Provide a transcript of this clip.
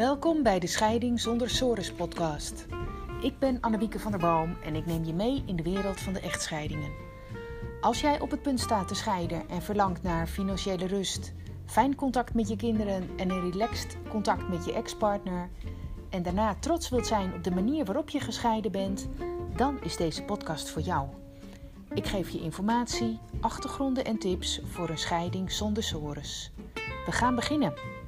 Welkom bij de Scheiding zonder Sores podcast. Ik ben Annemieke van der Boom en ik neem je mee in de wereld van de echtscheidingen. Als jij op het punt staat te scheiden en verlangt naar financiële rust, fijn contact met je kinderen en een relaxed contact met je ex-partner en daarna trots wilt zijn op de manier waarop je gescheiden bent, dan is deze podcast voor jou. Ik geef je informatie, achtergronden en tips voor een scheiding zonder sores. We gaan beginnen.